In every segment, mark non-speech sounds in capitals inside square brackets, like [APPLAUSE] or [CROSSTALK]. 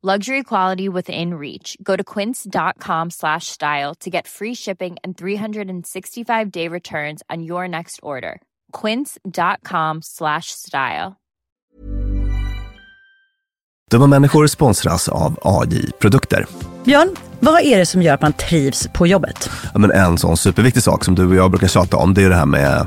Luxury quality within reach. Go to quince.com slash style to get free shipping and 365 day returns on your next order. Quince.com slash style. Dumma människor sponsras av AJ Produkter. Björn, vad är det som gör att man trivs på jobbet? Ja, men en sån superviktig sak som du och jag brukar tjata om, det är det här med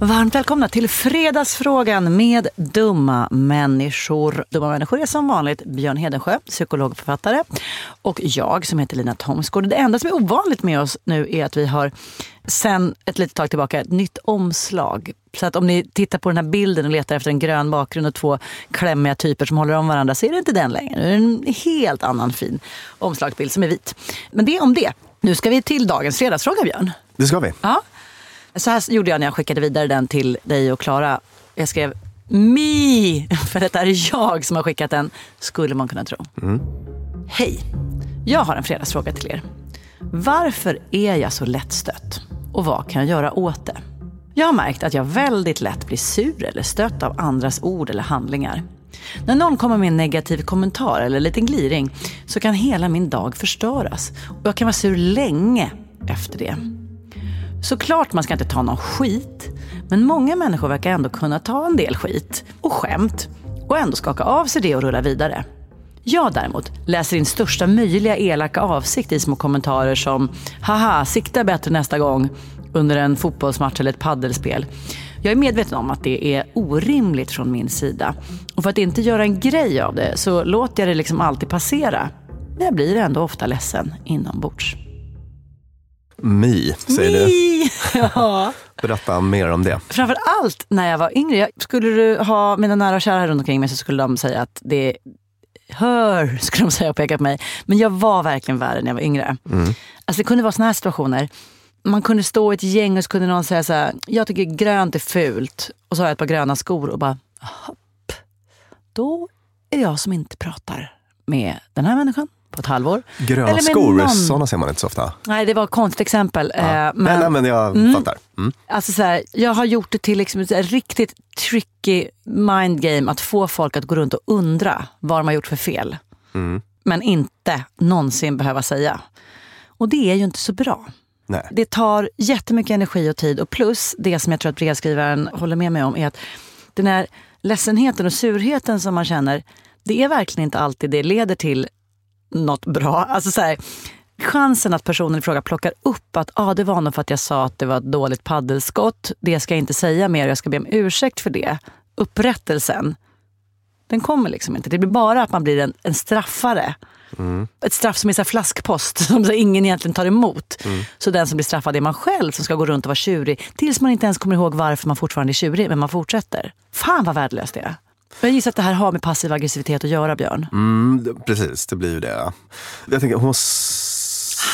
Varmt välkomna till Fredagsfrågan med Dumma människor. Dumma människor är som vanligt Björn Hedensjö, psykolog och författare. Och jag som heter Lina Thomsgård. Det enda som är ovanligt med oss nu är att vi har sen ett litet tag tillbaka ett nytt omslag. Så att om ni tittar på den här bilden och letar efter en grön bakgrund och två klämmiga typer som håller om varandra så är det inte den längre. Det är en helt annan fin omslagsbild som är vit. Men det om det. Nu ska vi till dagens fredagsfråga Björn. Det ska vi. Ja. Så här gjorde jag när jag skickade vidare den till dig och Klara. Jag skrev Mi, [LAUGHS] för detta är jag som har skickat den, skulle man kunna tro. Hej! Jag har en fredagsfråga till er. Varför är jag så lättstött? Och vad kan jag göra åt det? Jag har märkt att jag väldigt lätt blir sur eller stött av andras ord eller handlingar. När någon kommer med en negativ kommentar eller en liten gliring så kan hela min dag förstöras. Och jag kan vara sur länge efter det. Såklart man ska inte ta någon skit. Men många människor verkar ändå kunna ta en del skit och skämt och ändå skaka av sig det och rulla vidare. Jag däremot läser in största möjliga elaka avsikt i små kommentarer som “haha, sikta bättre nästa gång” under en fotbollsmatch eller ett paddelspel. Jag är medveten om att det är orimligt från min sida. Och för att inte göra en grej av det så låter jag det liksom alltid passera. Men jag blir ändå ofta ledsen inombords. Mi, säger du. Mi! [LAUGHS] Ja. Berätta mer om det. Framför allt när jag var yngre. Skulle du ha mina nära och kära här runt omkring mig så skulle de säga att det hör, [LAUGHS] skulle de säga och peka på mig. Men jag var verkligen värre när jag var yngre. Mm. Alltså det kunde vara såna här situationer. Man kunde stå i ett gäng och så kunde någon säga så här, jag tycker grönt är fult. Och så har jag ett par gröna skor och bara, hopp. Då är det jag som inte pratar med den här människan på ett halvår. Gröna skor, någon. sådana ser man inte så ofta. Nej, det var ett konstigt exempel. Ja. Eh, men, men, nej, men jag Mm. fattar. Mm. Alltså så här, jag har gjort det till liksom ett riktigt tricky mind game att få folk att gå runt och undra vad de har gjort för fel. Mm. Men inte någonsin behöva säga. Och det är ju inte så bra. Nej. Det tar jättemycket energi och tid och plus det som jag tror att brevskrivaren håller med mig om är att den här ledsenheten och surheten som man känner, det är verkligen inte alltid det leder till något bra. Alltså så här, chansen att personen i fråga plockar upp att ah, det var nog för att jag sa att det var ett dåligt paddelskott, det ska jag inte säga mer, jag ska be om ursäkt för det. Upprättelsen, den kommer liksom inte. Det blir bara att man blir en, en straffare. Ett straff som är så flaskpost [LAUGHS] som så ingen egentligen tar emot. Så den som blir straffad är man själv som ska gå runt och vara tjurig tills man inte ens kommer ihåg varför man fortfarande är tjurig, men man fortsätter. Fan vad värdelöst det är. Jag gissar att det här har med passiv aggressivitet att göra, Björn. Mm, precis, det blir ju det. Jag tänker, hon...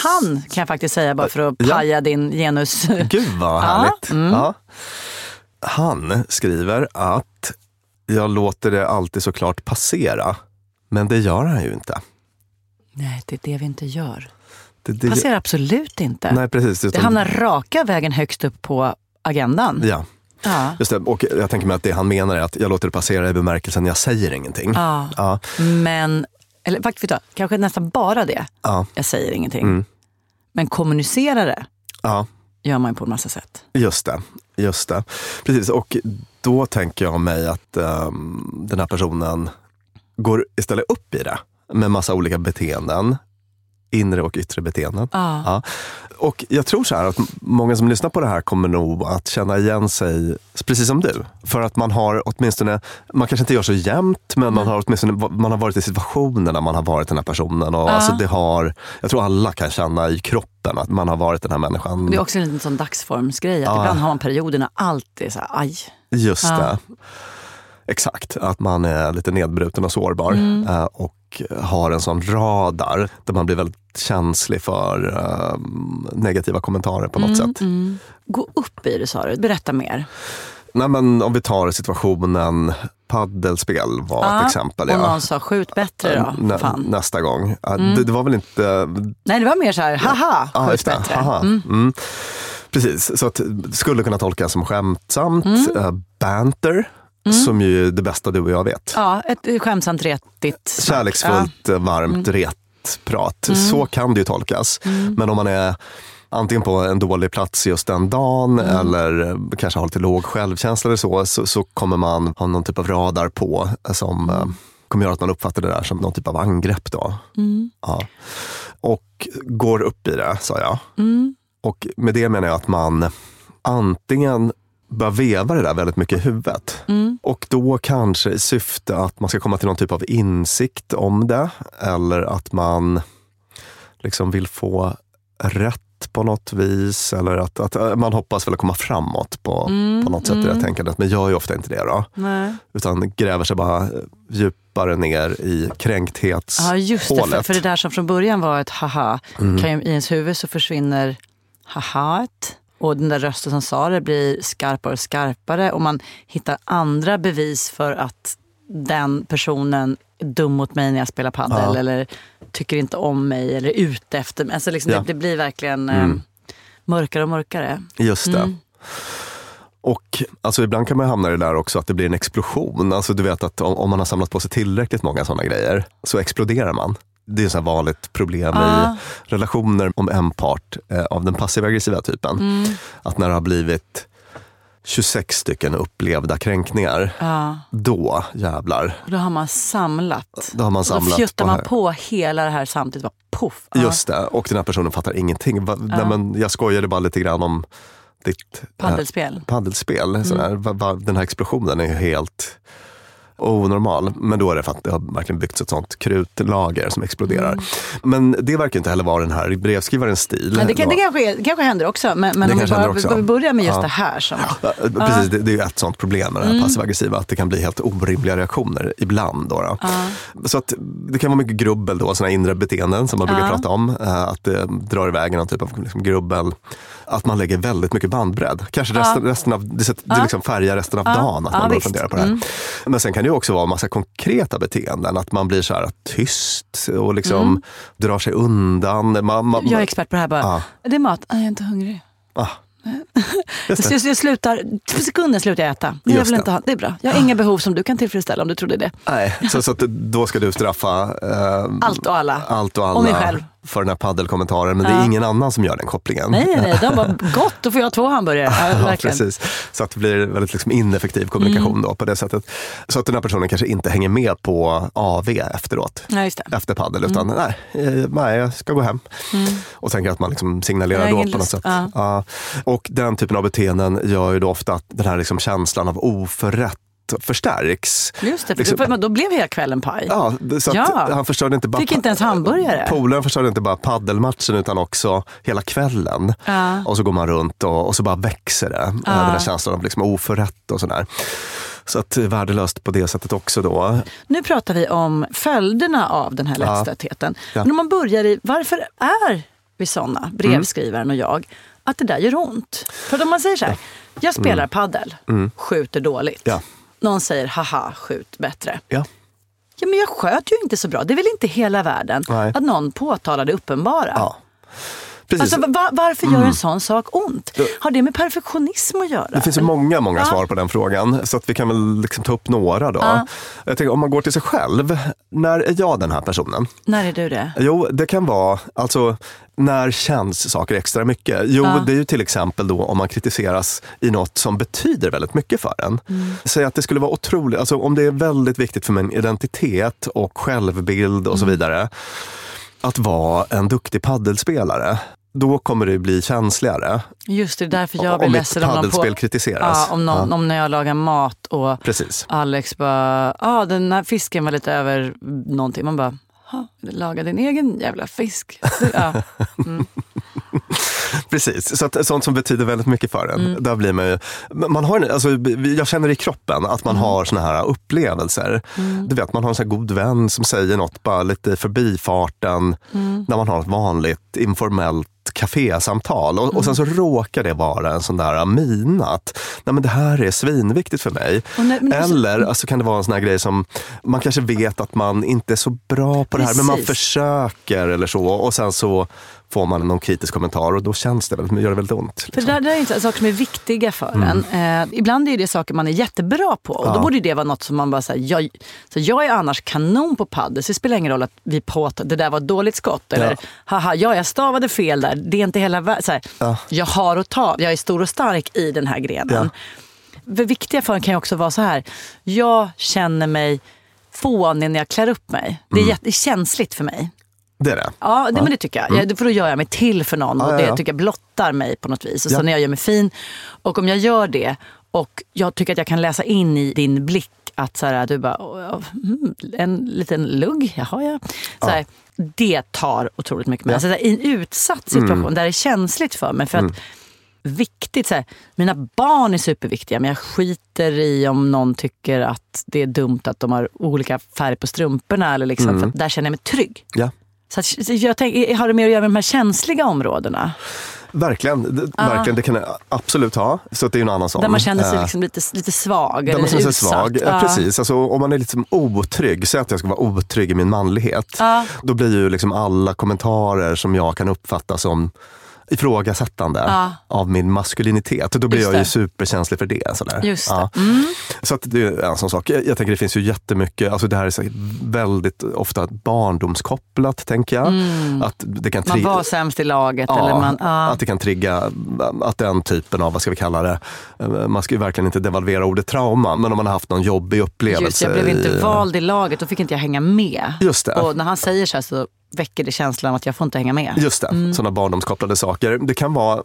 Han kan jag faktiskt säga bara för att Ja. paja din genus. Gud vad [LAUGHS] härligt. mm. Ja. Han skriver att jag låter det alltid såklart passera. Men det gör han ju inte. Nej, det är det vi inte gör. Det, det, Passerar absolut inte. Nej, precis. det hamnar raka vägen högst upp på agendan. Ja, Ja. just det. Och jag tänker mig att det han menar är att jag låter det passera i bemärkelsen jag säger ingenting. Ja. Ja, Men, eller faktiskt, kanske nästan bara det. ja, Jag säger ingenting. Mm. Men kommunicera det ja. gör man ju på en massa sätt. Just det, just det. Precis, och då tänker jag mig att ehm, den här personen går istället upp i det med massa olika beteenden. Inre och yttre beteenden. Ja. Ja. Och jag tror så här att många som lyssnar på det här kommer nog att känna igen sig precis som du. För att man har åtminstone, man kanske inte gör så jämt, men man har åtminstone man har varit i situationer när man har varit den här personen. Och Ja. alltså det har, jag tror alla kan känna i kroppen att man har varit den här människan. Det är också en liten sån dagsformsgrej. Att Ja. Ibland har man perioder när allt är så här, aj. Just det. Exakt, att man är lite nedbruten och sårbar Mm. eh, och har en sån radar där man blir väldigt känslig för eh, negativa kommentarer på något sätt. Mm. Gå upp i det sa du. Berätta mer. Nej, men om vi tar situationen paddelspel var Ja, ett exempel. Och någon sa skjut bättre då. Nä, Fan. Mm. nästa gång. Ja, Det, det var väl inte... Nej, det var mer så här, haha, Ja, skjut det. bättre. Haha. Mm. Mm. Precis, så att skulle kunna tolkas som skämtsamt. Mm. eh, banter, som ju är det bästa du och jag vet. Ja, ett skämtsamt retigt. Kärleksfullt, eh, varmt, retprat. Så kan det ju tolkas. Men om man är antingen på en dålig plats just den dagen eller eh, kanske har lite låg självkänsla eller så, så, så kommer man ha någon typ av radar på som eh, kommer göra att man uppfattar det där som någon typ av angrepp. Då. Ja. Och går upp i det, sa jag. Mm. Och med det menar jag att man antingen bör veva det där väldigt mycket i huvudet. Mm. Och då kanske i syfte att man ska komma till någon typ av insikt om det. Eller att man liksom vill få rätt på något vis. Eller att, att eh, man hoppas väl att komma framåt på, på något sätt i det här tänkandet. Men gör ju ofta inte det. Då. Nej. Utan gräver sig bara djupare ner i kränkthetsHålet. Ja, just det. För, för det där som från början var ett haha, Mm. kan i ens huvud så försvinner hahaet. Och den där rösten som sa det blir skarpare och skarpare. Och man hittar andra bevis för att den personen är dum mot mig när jag spelar padel. Ja. Eller tycker inte om mig eller är ute efter mig. Alltså liksom Ja. det, det blir verkligen eh, Mm. mörkare och mörkare. Just det. Mm. Och alltså, ibland kan man hamna i det där också att det blir en explosion. Alltså, du vet att om, om man har samlat på sig tillräckligt många sådana grejer så exploderar man. Det är här vanligt problem Ah. i relationer om en part eh, av den passiva aggressiva typen. Mm. Att när det har blivit 26 stycken upplevda kränkningar, Ja. då jävlar. Då har man samlat. Då har man samlat Då fjuttar man på hela det här samtidigt. Bara poff. Ja. Just det, och den här personen fattar ingenting. Va, nej, men jag skojade bara lite grann om ditt eh, Paddelspel. paddelspel. Sådär. Va, va, den här explosionen är helt onormal. Men då är det för att det har verkligen byggts ett sånt krutlager som exploderar. Mm. Men det verkar inte heller vara den här brevskrivarens stil. Men det, kan, det, kanske, är- det kanske händer också. Men, men om vi bara också. vi börjar med just Ja. det här. Som, Ja, Precis, det, det är ju ett sånt problem med det Mm. här passiva aggressiva, att det kan bli helt orimliga reaktioner ibland. Då, då. Så att det kan vara mycket grubbel då, sådana inre beteenden som man brukar Ja. prata om. eh, Att det drar iväg någon typ av liksom grubbel. Att man lägger väldigt mycket bandbredd. Kanske resten, resten av, det, det liksom färgar resten av dagen att Ja, man. Mm. funderar på det här. Men sen kan det också vara massa konkreta beteenden. Att man blir så här tyst och liksom drar sig undan. Man, man, Mm. jag är expert på det här. Bara, Ja. Det är mat. Ah, jag är inte hungrig. ah, [LAUGHS] jag, jag slutar, på sekunden slutar jag äta. Jag Just vill inte ha, det är bra. Jag har inga behov som du kan tillfredsställa om du trodde det. Nej, så, så då ska du straffa eh, Allt och alla. allt och alla Och mig själv. För den här paddelkommentaren. Men det är Ja. ingen annan som gör den kopplingen. Nej, nej, nej. De bara, [LAUGHS] gott, då får jag två hamburgare. Ja, Ja, precis. Så att det blir väldigt liksom ineffektiv kommunikation Mm. då på det sättet. Så att den här personen kanske inte hänger med på AV efteråt. Ja, det. Efter paddel utan nej, eh, nej, jag ska gå hem. Och tänker att man liksom signalerar då på något lust. sätt. Ja. Ja. Och den typen av beteenden gör ju då ofta att den här liksom känslan av oförrätt förstärks. Just det, för Liksom- då, då blev hela kvällen paj. Ja, så Ja. han förstörde inte bara Fick inte ens hamburgare. Polaren förstörde inte bara paddelmatchen utan också hela kvällen. Ja. Och så går man runt och, och så bara växer det. Den här känslan av liksom oförrätt och sådär. Så att är värdelöst på det sättet också då. Nu pratar vi om följderna av den här Ja. lättstöttheten. Ja. Men om man börjar i, varför är vi såna, brevskrivaren och jag, att det där gör ont? För om man säger så här, jag spelar paddel, skjuter dåligt. Mm. Ja. Någon säger, haha, skjut bättre. Ja. Ja, men jag sköt ju inte så bra. Det är väl inte hela världen Nej. att någon påtalar det uppenbara? Ja. Precis. Alltså, va- varför gör en sån sak ont? Har det med perfektionism att göra? Det finns ju många, många svar på den frågan. Så att vi kan väl liksom ta upp några då. Ja. Jag tänker, om man går till sig själv, när är jag den här personen? När är du det? Jo, det kan vara, alltså när känns saker extra mycket? Jo, Ja. det är ju till exempel då om man kritiseras i något som betyder väldigt mycket för en. Mm. Säg att det skulle vara otroligt, alltså om det är väldigt viktigt för min identitet och självbild och så Mm. vidare. Att vara en duktig paddelspelare. Då kommer det bli känsligare. Just det, därför jag blir ledsen om på, kritiseras. ja, om, någon, Ja. om när jag lagar mat och Precis. Alex bara, ah, den här fisken var lite över någonting. Man bara, "Ha, laga din egen jävla fisk. [LAUGHS] Ja. [LAUGHS] Precis, så att, sånt som betyder väldigt mycket för en. Mm. Där blir man, ju, man har, alltså, jag känner i kroppen att Mm. man har såna här upplevelser. Du vet, man har en sån god vän som säger något bara lite förbifarten Mm. när man har ett vanligt informellt kafésamtal och, och sen Mm. så råkar det vara en sån där mina att nej men det här är svinviktigt för mig. Det är så- Eller alltså, kan det vara en sån här grej som man kanske vet att man inte är så bra på det här men man försöker eller så och sen så får man någon kritisk kommentar och då känns det väldigt, gör det väldigt ont. För Liksom. det där, det där är inte saker som är viktiga för en. Eh, ibland är det saker man är jättebra på. Och då Ja. borde det vara något som man bara säger, jag, så jag är annars kanon på padel, så det spelar ingen roll att vi påtar det där var ett dåligt skott. Eller Ja. haha, ja jag stavade fel där. Det är inte hela världen. Ja. Jag har att ta, jag är stor och stark i den här grenen. Det viktiga för en kan ju också vara så här, jag känner mig fånig när jag klär upp mig. Det är, Mm. känsligt för mig. Det är det. Ja, det, men det tycker jag. Ja, för då gör jag mig till för någon Ja, och ja, det ja. tycker jag blottar mig på något vis. Och Ja. så när jag gör mig fin. Och om jag gör det och jag tycker att jag kan läsa in i din blick att så här, du bara, "Åh, mm, en liten lugg, jaha ja. Så här, Det tar otroligt mycket med. Ja. Så I en utsatt situation där det är känsligt för mig. För att viktigt, så här, mina barn är superviktiga men jag skiter i om någon tycker att det är dumt att de har olika färg på strumporna. Eller liksom, för att där känner jag mig trygg. Ja. Så jag tänker, har det mer att göra med de här känsliga områdena? Verkligen, det, verkligen, det kan det absolut ha. Så det är en annan sån. Där man känner sig Eh, liksom lite, lite svag Där man känner sig utsatt. svag. Ja. Precis, alltså, om man är liksom otrygg, säg att jag ska vara otrygg i min manlighet. Ja. Då blir ju liksom alla kommentarer som jag kan uppfatta som ifrågasättande Ja. av min maskulinitet. Då blir jag ju superkänslig för det. Sådär. Just. Ja. Mm. Så att det är en sån sak. Jag, jag tänker det finns ju jättemycket, alltså det här är väldigt ofta barndomskopplat tänker jag. Att det kan Man var sämst i laget. Ja, eller man, att det kan trigga att den typen av, vad ska vi kalla det, eh, man ska ju verkligen inte devalvera ordet trauma, men om man har haft någon jobbig upplevelse. Just, jag blev inte i- vald i laget, då fick inte jag hänga med. Just det. Och när han säger så här så väcker det känslan av att jag får inte hänga med. Just det, Mm. sådana barndomskopplade saker. Det kan vara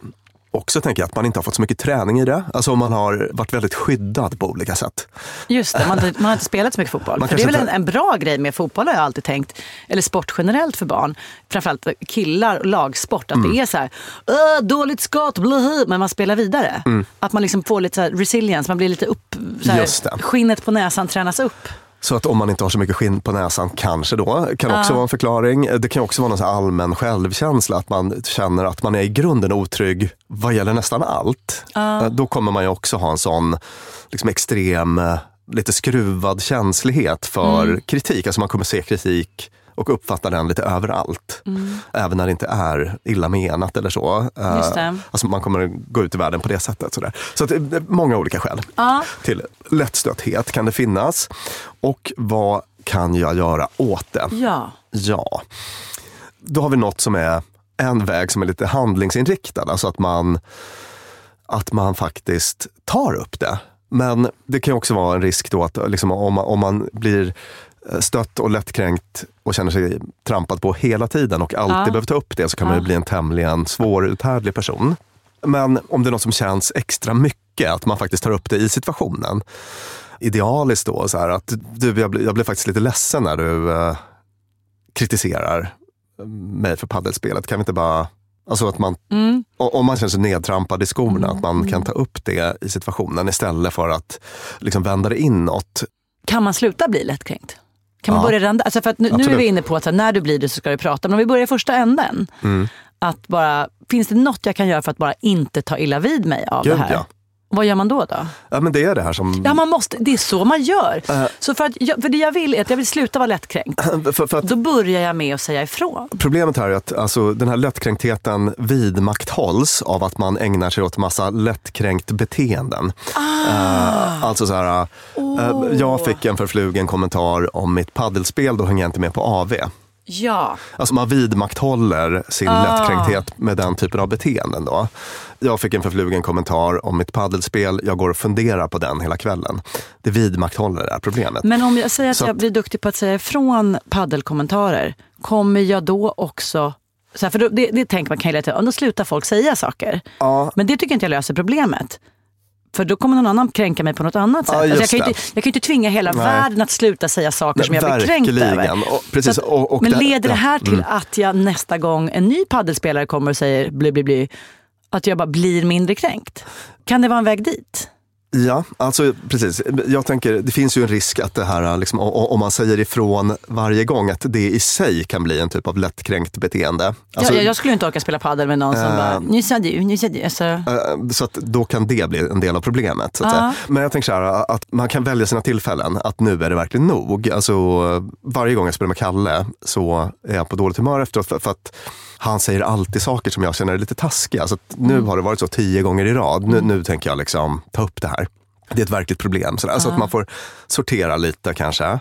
också tänker jag, att man inte har fått så mycket träning i det. Alltså om man har varit väldigt skyddad på olika sätt. Just det, man har, inte, man har inte spelat så mycket fotboll. För det är väl en, en bra grej med fotboll har jag alltid tänkt. Eller sport generellt för barn. Framförallt killar och lagsport. Att Mm. det är så här, "Åh, dåligt skott, blaha", men man spelar vidare. Att man liksom får lite så resilience, man blir lite upp, så Mm. Här, skinnet på näsan tränas upp. Så att om man inte har så mycket skinn på näsan, kanske då, kan också vara en förklaring. Det kan också vara någon allmän självkänsla, att man känner att man är i grunden otrygg vad gäller nästan allt. Eh, Då kommer man ju också ha en sån liksom extrem, eh, lite skruvad känslighet för Mm. kritik. Alltså man kommer se kritik och uppfatta den lite överallt. Även när det inte är illa menat eller så. Eh, Mm. Just det. Alltså man kommer gå ut i världen på det sättet. Sådär. Så att det är många olika skäl Ja. till lättstötthet kan det finnas. Och vad kan jag göra åt det? Ja. Ja, då har vi något som är en väg som är lite handlingsinriktad. Alltså att man, att man faktiskt tar upp det. Men det kan också vara en risk då att liksom, om, man, om man blir eh, stött och lättkränkt och känner sig trampad på hela tiden och alltid Ja. behöver ta upp det så kan man ju bli en tämligen svåruthärdlig person. Men om det är något som känns extra mycket, att man faktiskt tar upp det i situationen. Idealiskt då, så här, att du, jag, blir, jag blir faktiskt lite ledsen när du eh, kritiserar mig för paddelspelet. Kan vi inte bara... Alltså att man, Mm. om man känner sig nedtrampad i skorna, att man kan ta upp det i situationen istället för att liksom vända det inåt. Kan man sluta bli lättkränkt? Kan man Ja. börja randa? Alltså för nu, nu är vi inne på att här, när du blir det så ska du prata. Men om vi börjar i första änden. Mm. Att bara, finns det något jag kan göra för att bara inte ta illa vid mig av Gud, det här? ja. Vad gör man då? då? Ja, men det är det här som... Ja, man måste, det är så man gör. Äh. Så för, att jag, för det jag vill är att jag vill sluta vara lättkränkt. [LAUGHS] för, för att Då börjar jag med att säga ifrån. Problemet här är att alltså, den här lättkränktheten vidmakthålls av att man ägnar sig åt massa lättkränkt beteenden. Eh, alltså så här, eh, jag fick en förflugen kommentar om mitt paddelspel, då hänger jag inte med på AV. Ja. Alltså man vidmakthåller sin lättkränkthet med den typen av beteenden. Då. Jag fick en förflugen kommentar om mitt paddelspel, jag går och funderar på den hela kvällen. Det vidmakthåller det här problemet. Men om jag säger att Så jag att- blir duktig på att säga ifrån paddelkommentarer, kommer jag då också... Så här, för det, det tänker man kan ju lätt ja, då slutar folk säga saker. Ja. Men det tycker inte jag löser problemet. För då kommer någon annan kränka mig på något annat sätt. Ja, alltså jag, kan inte, jag kan ju inte tvinga hela Nej. världen att sluta säga saker som jag blir kränkt över. Och, precis, att- och, och men det- leder det här till mm. att jag nästa gång en ny paddelspelare kommer och säger bli, bli, bli, att jag bara blir mindre kränkt? Kan det vara en väg dit? Ja, alltså precis. Jag tänker, det finns ju en risk att det här, liksom, om man säger ifrån varje gång, att det i sig kan bli en typ av lättkränkt beteende. Alltså, jag, jag skulle inte orka spela paddel med någon som Äh. bara, nu sa du, nu sa du. Alltså, eh, Så att då kan det bli en del av problemet. Ja. säga. Men jag tänker så här, att man kan välja sina tillfällen, att nu är det verkligen nog. Alltså, varje gång jag spelar med Kalle så är jag på dåligt humör efteråt för, för att han säger alltid saker som jag känner är lite taskiga. Så nu har det varit så tio gånger i rad. Nu, nu tänker jag liksom ta upp det här. Det är ett verkligt problem. Så alltså att man får sortera lite kanske.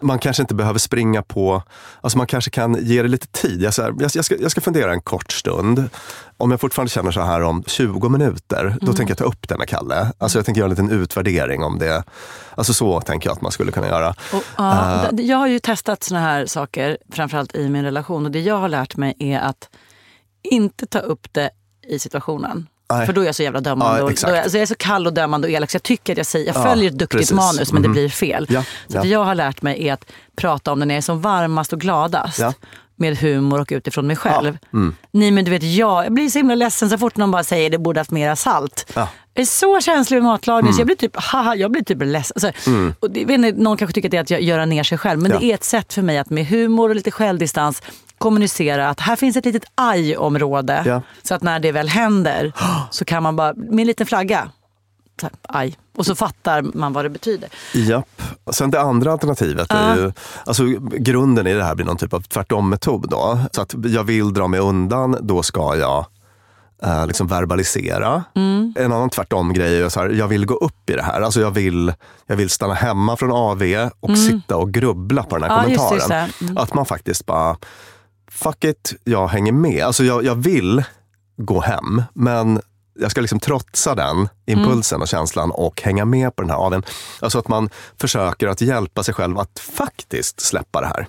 Man kanske inte behöver springa på, alltså man kanske kan ge det lite tid. Jag, så här, jag, jag, ska, jag ska fundera en kort stund. Om jag fortfarande känner så här om 20 minuter, då tänker jag ta upp det med Kalle. Alltså jag tänker göra en liten utvärdering om det. Alltså så tänker jag att man skulle kunna göra. Och, ja, d- jag har ju testat såna här saker, framförallt i min relation. Och det jag har lärt mig är att inte ta upp det i situationen. Nej. För då är jag så jävla dömande. Ja, och, då alltså jag är så kall och dömande och elak så jag tycker att jag, säger, jag Ja, följer ett duktigt precis. manus men det Mhm. blir fel. Ja, Så ja. det jag har lärt mig är att prata om det när jag är som varmast och gladast. Ja. Med humor och utifrån mig själv. Mm. Nej men du vet, jag, jag blir så himla ledsen så fort någon bara säger det borde haft mera salt. Ja. Jag är så känslig med matlagning Mm. så jag blir typ, haha, jag blir typ ledsen. Alltså, och det, vet inte, någon kanske tycker att det är att gö- göra ner sig själv. Men Ja. det är ett sätt för mig att med humor och lite självdistans kommunicera att här finns ett litet aj-område. Ja. Så att när det väl händer [GASPS] så kan man bara, med en liten flagga, så här, aj. Och så fattar man vad det betyder. Japp. Sen det andra alternativet är ju, alltså grunden i det här blir någon typ av tvärtom-metod. Då. Så att jag vill dra mig undan, då ska jag eh, liksom verbalisera. En annan tvärtom-grej är så här, jag vill gå upp i det här. Alltså jag vill, jag vill stanna hemma från AV och sitta och grubbla på den här just det, kommentaren. just det. Mm. Att man faktiskt bara, fuck it, jag hänger med. Alltså jag, jag vill gå hem, men jag ska liksom trotsa den impulsen och känslan och hänga med på den här AWn. Alltså att man försöker att hjälpa sig själv att faktiskt släppa det här.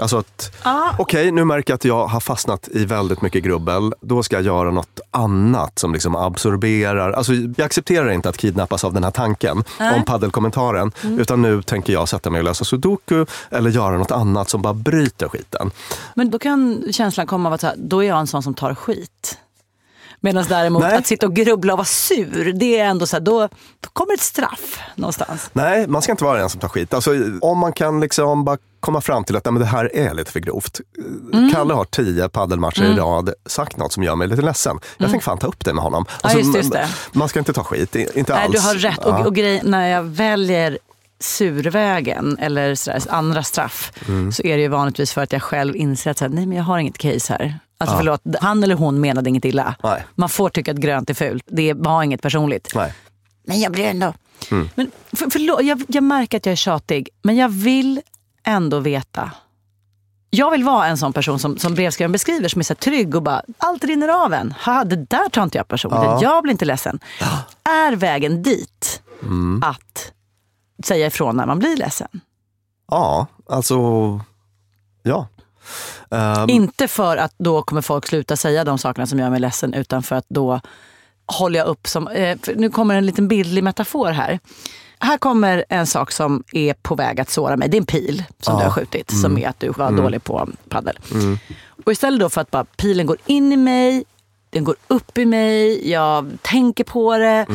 Alltså att, Ah. okej, nu märker jag att jag har fastnat i väldigt mycket grubbel. Då ska jag göra något annat som liksom absorberar. Alltså, jag accepterar inte att kidnappas av den här tanken om paddelkommentaren. Utan nu tänker jag sätta mig och lösa sudoku eller göra något annat som bara bryter skiten. Men då kan känslan komma av att så här, då är jag en sån som tar skit. Medan däremot Nej. att sitta och grubbla och vara sur, det är ändå så här, då, då kommer ett straff någonstans. Nej, man ska inte vara den som tar skit. Alltså, om man kan liksom bara komma fram till att nej, men det här är lite för grovt. Kalle har tio paddelmatcher i rad sagt något som gör mig lite ledsen. Jag tänker fan ta upp det med honom. Alltså, just det, just det. Man ska inte ta skit, inte Nej, alls. du har rätt. Ja. Och, och grej, när jag väljer survägen eller sådär, andra straff Mm. så är det ju vanligtvis för att jag själv inser att så här, nej, men jag har inget case här. Alltså förlåt, han eller hon menade inget illa. Nej. Man får tycka att grönt är fult. Det var inget personligt. Nej. Men jag blir ändå... Mm. Men för, förlåt, jag, jag märker att jag är tjatig, men jag vill ändå veta. Jag vill vara en sån person som, som brevskrivaren beskriver, som är så trygg och bara, allt rinner av en. Ha, det där tar inte jag personligt. Jag blir inte ledsen. Är vägen dit Mm. att säga ifrån när man blir ledsen? Ja, alltså... Ja. Ehm, Inte för att då kommer folk sluta säga de sakerna som gör mig ledsen, utan för att då håller jag upp som... Eh, nu kommer en liten bildlig metafor här. Här kommer en sak som är på väg att såra mig. Det är en pil som du har skjutit, som är att du var dålig på paddel. Och istället då för att bara pilen går in i mig, den går upp i mig, jag tänker på det.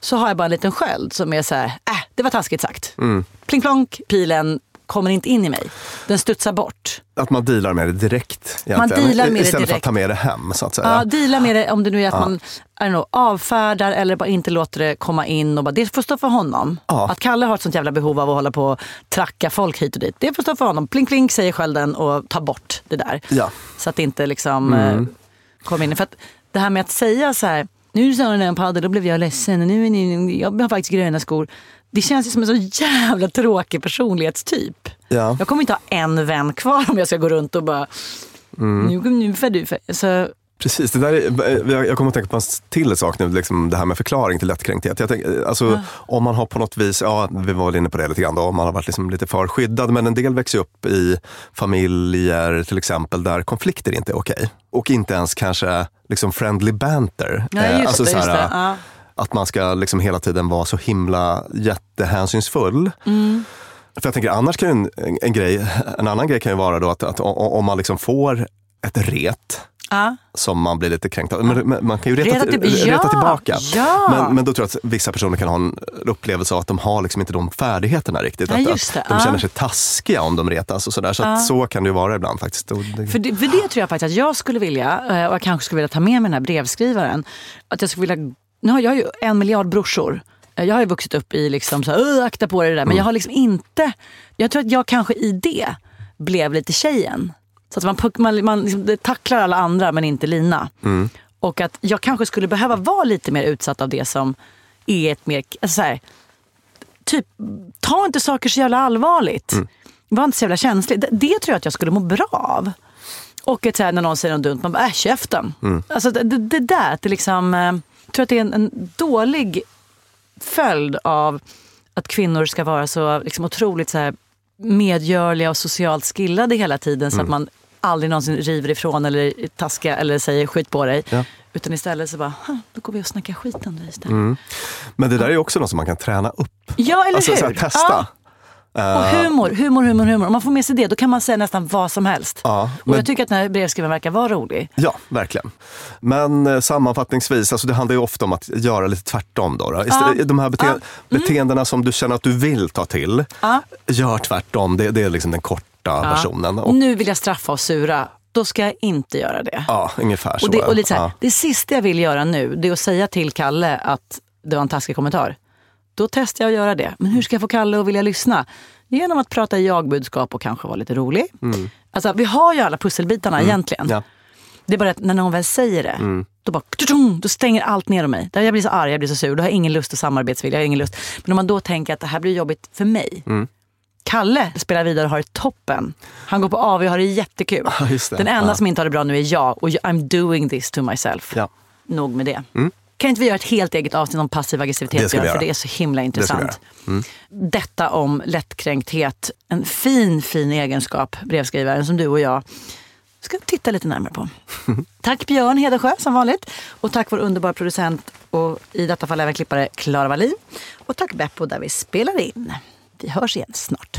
Så har jag bara en liten sköld som är så här, äh, det var taskigt sagt. Pling plonk, pilen kommer inte in i mig. Den studsar bort. att man dealar med det direkt. egentligen. dealar med det Istället för att direkt. ta med det hem, så att säga. Ja, deala med det om det nu är att man I know, avfärdar eller bara inte låter det komma in. Och bara, det får stå för honom. Ja. Att Kalle har ett sånt jävla behov av att hålla på och tracka folk hit och dit. Det får stå för honom. Pling pling säger skölden och ta bort det där. Ja. Så att det inte liksom eh, kommer in. För att det här med att säga så här, nu sa den en paddel, då blev jag ledsen. Nu är ni, jag har faktiskt gröna skor. Det känns ju som en så jävla tråkig personlighetstyp. Ja. Jag kommer inte ha en vän kvar om jag ska gå runt och bara, nu, nu får du för. Så, Precis, det där är, jag kommer att tänka på en till sak nu, liksom det här med förklaring till lättkränkthet. Jag tänker, alltså, Om man har på något vis, ja vi var väl inne på det lite grann då, om man har varit liksom lite för skyddad, men en del växer upp i familjer till exempel där konflikter inte är okej. Och inte ens kanske liksom friendly banter. Ja, just alltså det, just här, det. Ja. Att man ska liksom hela tiden vara så himla jättehänsynsfull. Mm. För jag tänker annars kan ju en, en, en grej, en annan grej kan ju vara då att, att om man liksom får ett ret Ja. som man blir lite kränkt av. Men man kan ju reta, Reta till- reta ja, tillbaka. ja. Men, men då tror jag att vissa personer kan ha en upplevelse av att de har liksom inte de färdigheterna riktigt. Ja, att, att de känner sig taskiga om de retas och sådär. Så, att så kan det ju vara ibland faktiskt. För det, för det tror jag faktiskt att jag skulle vilja, eh, och jag kanske skulle vilja ta med mig den här brevskrivaren. Att jag skulle vilja, nu har jag ju en miljard brorsor. Eh, Jag har ju vuxit upp i liksom så här, "Åh, akta på dig det där. Men jag har liksom inte, jag tror att jag kanske i det blev lite tjejen. Så att man, man, man liksom, tacklar alla andra men inte Lina. Och att jag kanske skulle behöva vara lite mer utsatt av det som är ett mer, alltså så här, typ, ta inte saker så jävla allvarligt. Var inte så jävla känslig. Det, det tror jag att jag skulle må bra av. Och ett så här, när någon säger något dumt, man bara äh, käften. Alltså det, det, där, att det liksom, eh, tror att det är en, en dålig följd av att kvinnor ska vara så liksom, otroligt så här, medgörliga och socialt skillade hela tiden. Så att man aldrig någonsin river ifrån eller taskar eller säger skit på dig. Ja. Utan istället så bara, "Ha, då går vi och snackar skit om dig istället. men det där är ju också något som man kan träna upp. Ja, eller Alltså, hur? så här, testa. Ja. Och humor, humor, humor, humor. Om man får med sig det, då kan man säga nästan vad som helst. Ja, och men- jag tycker att den här brevskrivaren verkar vara rolig. Ja, verkligen. Men eh, sammanfattningsvis, alltså det handlar ju ofta om att göra lite tvärtom. Då, då. Istället, De här bete-. Mm. beteendena som du känner att du vill ta till, Ja. gör tvärtom. Det, det är liksom den korta versionen. Och, Nu vill jag straffa och sura. Då ska jag inte göra det. ja, ungefär så. och det, och lite så här, ja. det sista jag vill göra nu, det är att säga till Kalle att det var en taskig kommentar. Då testar jag att göra det. Men hur ska jag få Kalle att vilja lyssna? Genom att prata i jag-budskap och kanske vara lite rolig. Alltså, vi har ju alla pusselbitarna egentligen. Mm. Ja. Det är bara att när någon väl säger det, då, bara, då stänger allt ner om mig. Jag blir så arg, jag blir så sur, då har jag ingen lust att samarbetsvilja. Jag har ingen lust. Men om man då tänker att det här blir jobbigt för mig. Mm. Kalle spelar vidare och har det toppen. Han går på AV och har det jättekul. Just det. Den enda Ja. som inte har det bra nu är jag och I'm doing this to myself. Ja. Nog med det. Kan inte vi göra ett helt eget avsnitt om passiv aggressivitet? Det ska vi Björn? För göra. det är så himla Det ska vi intressant. Detta om lättkränkthet. En fin, fin egenskap, brevskrivaren, som du och jag ska titta lite närmare på. [LAUGHS] Tack Björn Hedesjö som vanligt. Och tack vår underbara producent och i detta fall även klippare Klara Wallin. Och tack Beppo där vi spelar in. Vi hörs igen snart.